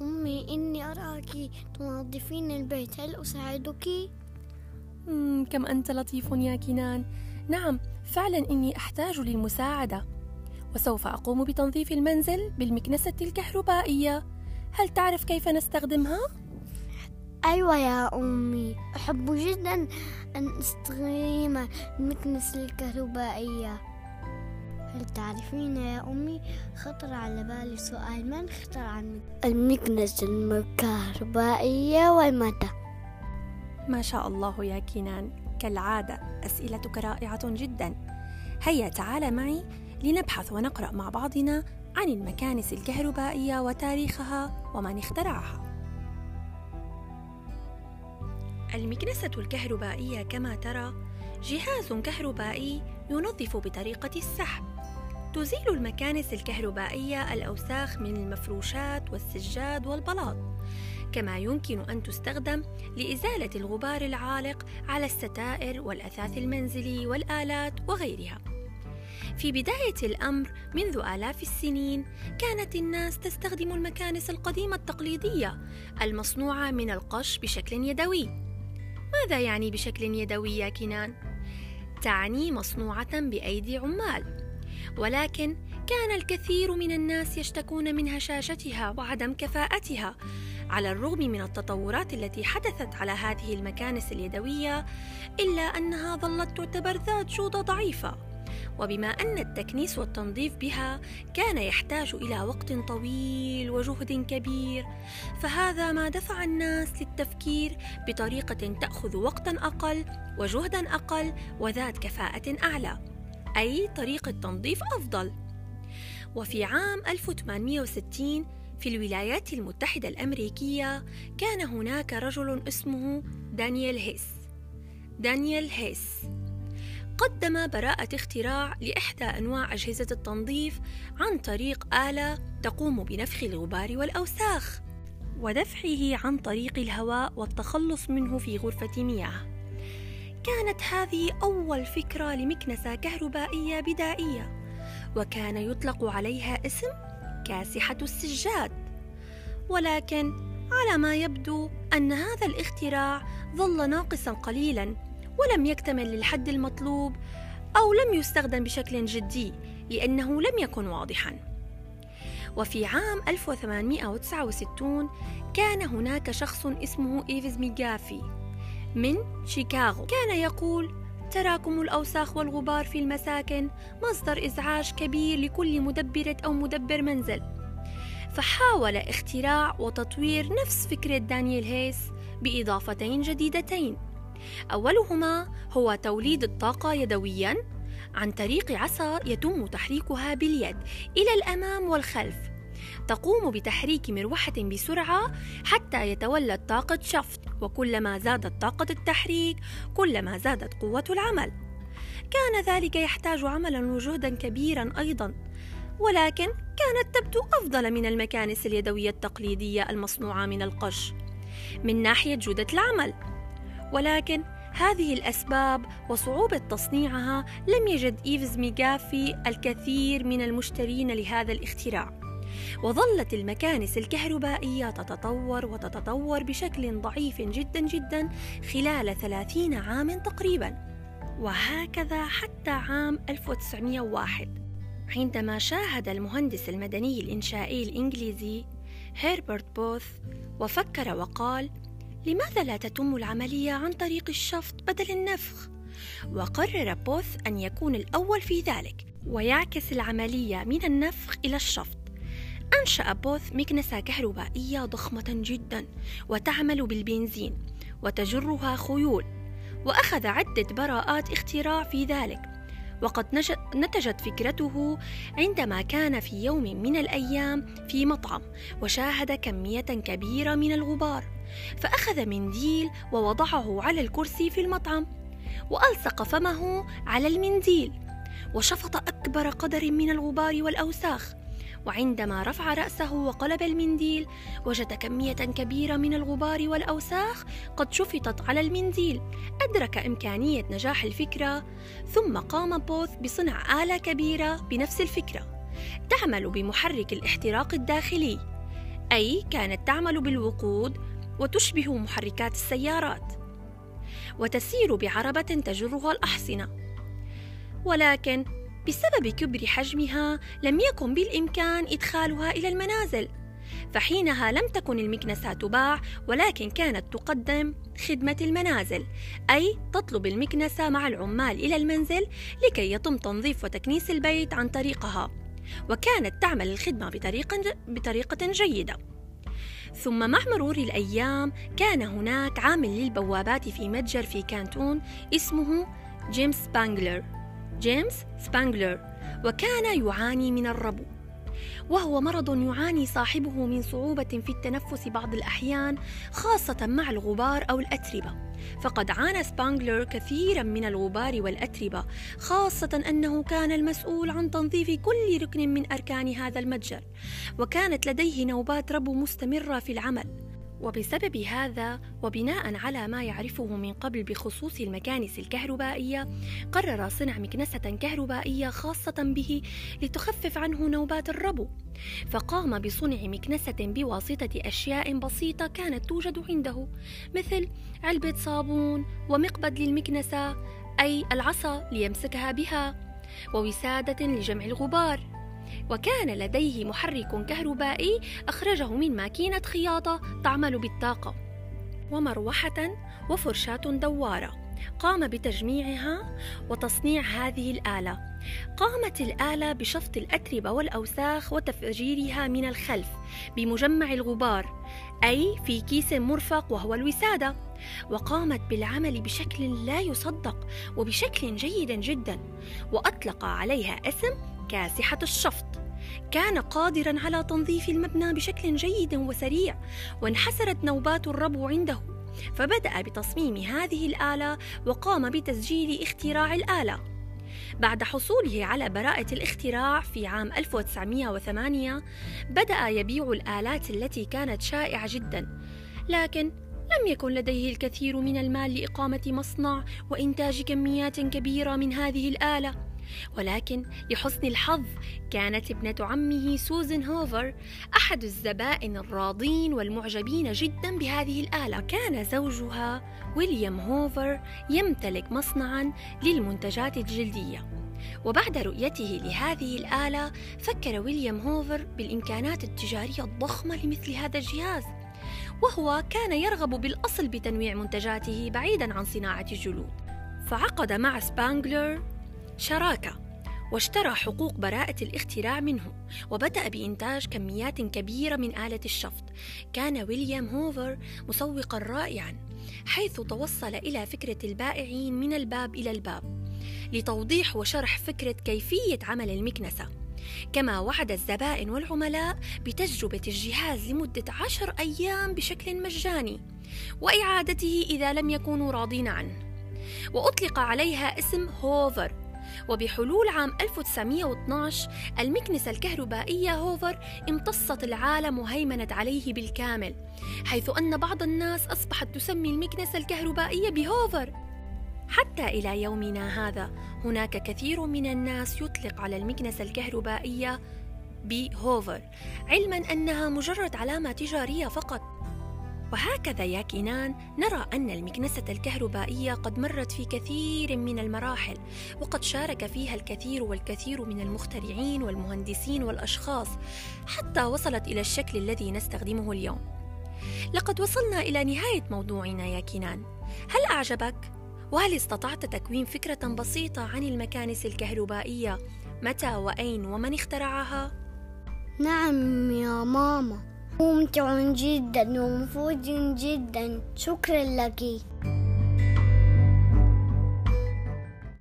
أمي إني أراك تنظفين البيت. هل أساعدك؟ مم، كم أنت لطيف يا كنان. نعم فعلا إني أحتاج للمساعدة. وسوف أقوم بتنظيف المنزل بالمكنسة الكهربائية. هل تعرف كيف نستخدمها؟ أيوة يا أمي. أحب جدا أن أستخدم المكنسة الكهربائية. هل تعرفين يا أمي؟ خطر على بالي سؤال من اخترع المكنسة الكهربائية ومتى؟ ما شاء الله يا كنان كالعادة أسئلتك رائعة جدا. هيا تعال معي لنبحث ونقرأ مع بعضنا عن المكانس الكهربائية وتاريخها ومن اخترعها. المكنسة الكهربائية كما ترى جهاز كهربائي ينظف بطريقة السحب. تزيل المكانس الكهربائية الأوساخ من المفروشات والسجاد والبلاط. كما يمكن أن تستخدم لإزالة الغبار العالق على الستائر والأثاث المنزلي والآلات وغيرها. في بداية الأمر منذ آلاف السنين كانت الناس تستخدم المكانس القديمة التقليدية المصنوعة من القش بشكل يدوي. ماذا يعني بشكل يدوي يا كنان؟ تعني مصنوعة بأيدي عمال. ولكن كان الكثير من الناس يشتكون من هشاشتها وعدم كفاءتها. على الرغم من التطورات التي حدثت على هذه المكانس اليدوية إلا أنها ظلت تعتبر ذات جودة ضعيفة. وبما أن التكنيس والتنظيف بها كان يحتاج إلى وقت طويل وجهد كبير فهذا ما دفع الناس للتفكير بطريقة تأخذ وقتا أقل وجهدا أقل وذات كفاءة أعلى. أي طريقه تنظيف أفضل وفي عام 1860 في الولايات المتحدة الأمريكية كان هناك رجل اسمه دانيال هيس دانيال هيس قدم براءة اختراع لإحدى أنواع أجهزة التنظيف عن طريق آلة تقوم بنفخ الغبار والأوساخ ودفعه عن طريق الهواء والتخلص منه في غرفة مياه. كانت هذه أول فكرة لمكنسة كهربائية بدائية، وكان يطلق عليها اسم كاسحة السجاد. ولكن على ما يبدو أن هذا الاختراع ظل ناقصا قليلا ولم يكتمل للحد المطلوب أو لم يستخدم بشكل جدي لأنه لم يكن واضحا. وفي عام 1869 كان هناك شخص اسمه إيفز ميغافي. من شيكاغو. كان يقول تراكم الأوساخ والغبار في المساكن مصدر إزعاج كبير لكل مدبرة أو مدبر منزل. فحاول اختراع وتطوير نفس فكرة دانيال هيس بإضافتين جديدتين. أولهما هو توليد الطاقة يدوياً عن طريق عصا يتم تحريكها باليد إلى الأمام والخلف تقوم بتحريك مروحة بسرعة حتى يتولد طاقة شفط وكلما زادت طاقة التحريك كلما زادت قوة العمل. كان ذلك يحتاج عملا وجهدا كبيرا أيضا. ولكن كانت تبدو أفضل من المكانس اليدوية التقليدية المصنوعة من القش من ناحية جودة العمل. ولكن هذه الأسباب وصعوبة تصنيعها لم يجد إيفز ميغافي الكثير من المشترين لهذا الاختراع. وظلت المكانس الكهربائية تتطور وتتطور بشكل ضعيف جدا جدا خلال ثلاثين عاما تقريبا وهكذا حتى عام 1901 عندما شاهد المهندس المدني الإنشائي الإنجليزي هيربرت بوث وفكر وقال لماذا لا تتم العملية عن طريق الشفط بدل النفخ؟ وقرر بوث أن يكون الأول في ذلك ويعكس العملية من النفخ إلى الشفط أنشأ بوث مكنسة كهربائية ضخمة جدا وتعمل بالبنزين وتجرها خيول وأخذ عدة براءات اختراع في ذلك. وقد نتجت فكرته عندما كان في يوم من الأيام في مطعم وشاهد كمية كبيرة من الغبار. فأخذ منديل ووضعه على الكرسي في المطعم وألصق فمه على المنديل وشفط أكبر قدر من الغبار والأوساخ. وعندما رفع رأسه وقلب المنديل وجد كمية كبيرة من الغبار والأوساخ قد شفطت على المنديل. أدرك إمكانية نجاح الفكرة ثم قام بوث بصنع آلة كبيرة بنفس الفكرة. تعمل بمحرك الاحتراق الداخلي. أي كانت تعمل بالوقود وتشبه محركات السيارات. وتسير بعربة تجرها الأحصنة. ولكن بسبب كبر حجمها لم يكن بالإمكان إدخالها إلى المنازل. فحينها لم تكن المكنسة تباع ولكن كانت تقدم خدمة المنازل أي تطلب المكنسة مع العمال إلى المنزل لكي يتم تنظيف وتكنيس البيت عن طريقها. وكانت تعمل الخدمة بطريقة, بطريقة جيدة. ثم مع مرور الأيام كان هناك عامل للبوابات في متجر في كانتون اسمه جيمس سبانجلر جيمس سبانجلر وكان يعاني من الربو. وهو مرض يعاني صاحبه من صعوبة في التنفس بعض الأحيان خاصة مع الغبار أو الأتربة. فقد عانى سبانجلر كثيرا من الغبار والأتربة خاصة أنه كان المسؤول عن تنظيف كل ركن من أركان هذا المتجر. وكانت لديه نوبات ربو مستمرة في العمل. وبسبب هذا وبناء على ما يعرفه من قبل بخصوص المكانس الكهربائية قرر صنع مكنسة كهربائية خاصة به لتخفف عنه نوبات الربو. فقام بصنع مكنسة بواسطة أشياء بسيطة كانت توجد عنده مثل علبة صابون ومقبض للمكنسة أي العصا ليمسكها بها ووسادة لجمع الغبار. وكان لديه محرك كهربائي أخرجه من ماكينة خياطة تعمل بالطاقة. ومروحة وفرشاة دوارة. قام بتجميعها وتصنيع هذه الآلة. قامت الآلة بشفط الأتربة والأوساخ وتفجيرها من الخلف بمجمع الغبار أي في كيس مرفق وهو الوسادة. وقامت بالعمل بشكل لا يصدق وبشكل جيد جدا. وأطلق عليها اسم كاسحة الشفط. كان قادرا على تنظيف المبنى بشكل جيد وسريع وانحسرت نوبات الربو عنده. فبدأ بتصميم هذه الآلة وقام بتسجيل اختراع الآلة. بعد حصوله على براءة الاختراع في عام 1908 بدأ يبيع الآلات التي كانت شائعة جدا. لكن لم يكن لديه الكثير من المال لإقامة مصنع وإنتاج كميات كبيرة من هذه الآلة. ولكن لحسن الحظ كانت ابنة عمه سوزن هوفر أحد الزبائن الراضين والمعجبين جدا بهذه الآلة. كان زوجها ويليام هوفر يمتلك مصنعا للمنتجات الجلدية. وبعد رؤيته لهذه الآلة فكر ويليام هوفر بالإمكانات التجارية الضخمة لمثل هذا الجهاز. وهو كان يرغب بالأصل بتنويع منتجاته بعيدا عن صناعة الجلود فعقد مع سبانجلر شراكة واشترى حقوق براءة الاختراع منه وبدأ بإنتاج كميات كبيرة من آلة الشفط. كان ويليام هوفر مسوقا رائعا حيث توصل إلى فكرة البائعين من الباب إلى الباب لتوضيح وشرح فكرة كيفية عمل المكنسة. كما وعد الزبائن والعملاء بتجربة الجهاز لمدة عشر أيام بشكل مجاني وإعادته إذا لم يكونوا راضين عنه. وأطلق عليها اسم هوفر. وبحلول عام 1912 المكنسة الكهربائية هوفر امتصت العالم وهيمنت عليه بالكامل حيث أن بعض الناس أصبحت تسمي المكنسة الكهربائية بهوفر. حتى إلى يومنا هذا هناك كثير من الناس يطلق على المكنسة الكهربائية بهوفر علما أنها مجرد علامة تجارية فقط. وهكذا يا كينان نرى أن المكنسة الكهربائية قد مرت في كثير من المراحل وقد شارك فيها الكثير والكثير من المخترعين والمهندسين والأشخاص حتى وصلت إلى الشكل الذي نستخدمه اليوم لقد وصلنا إلى نهاية موضوعنا يا كينان هل أعجبك؟ وهل استطعت تكوين فكرة بسيطة عن المكانس الكهربائية متى وأين ومن اخترعها؟ نعم يا ماما ممتع جدا ومفيد جدا. شكرا لك.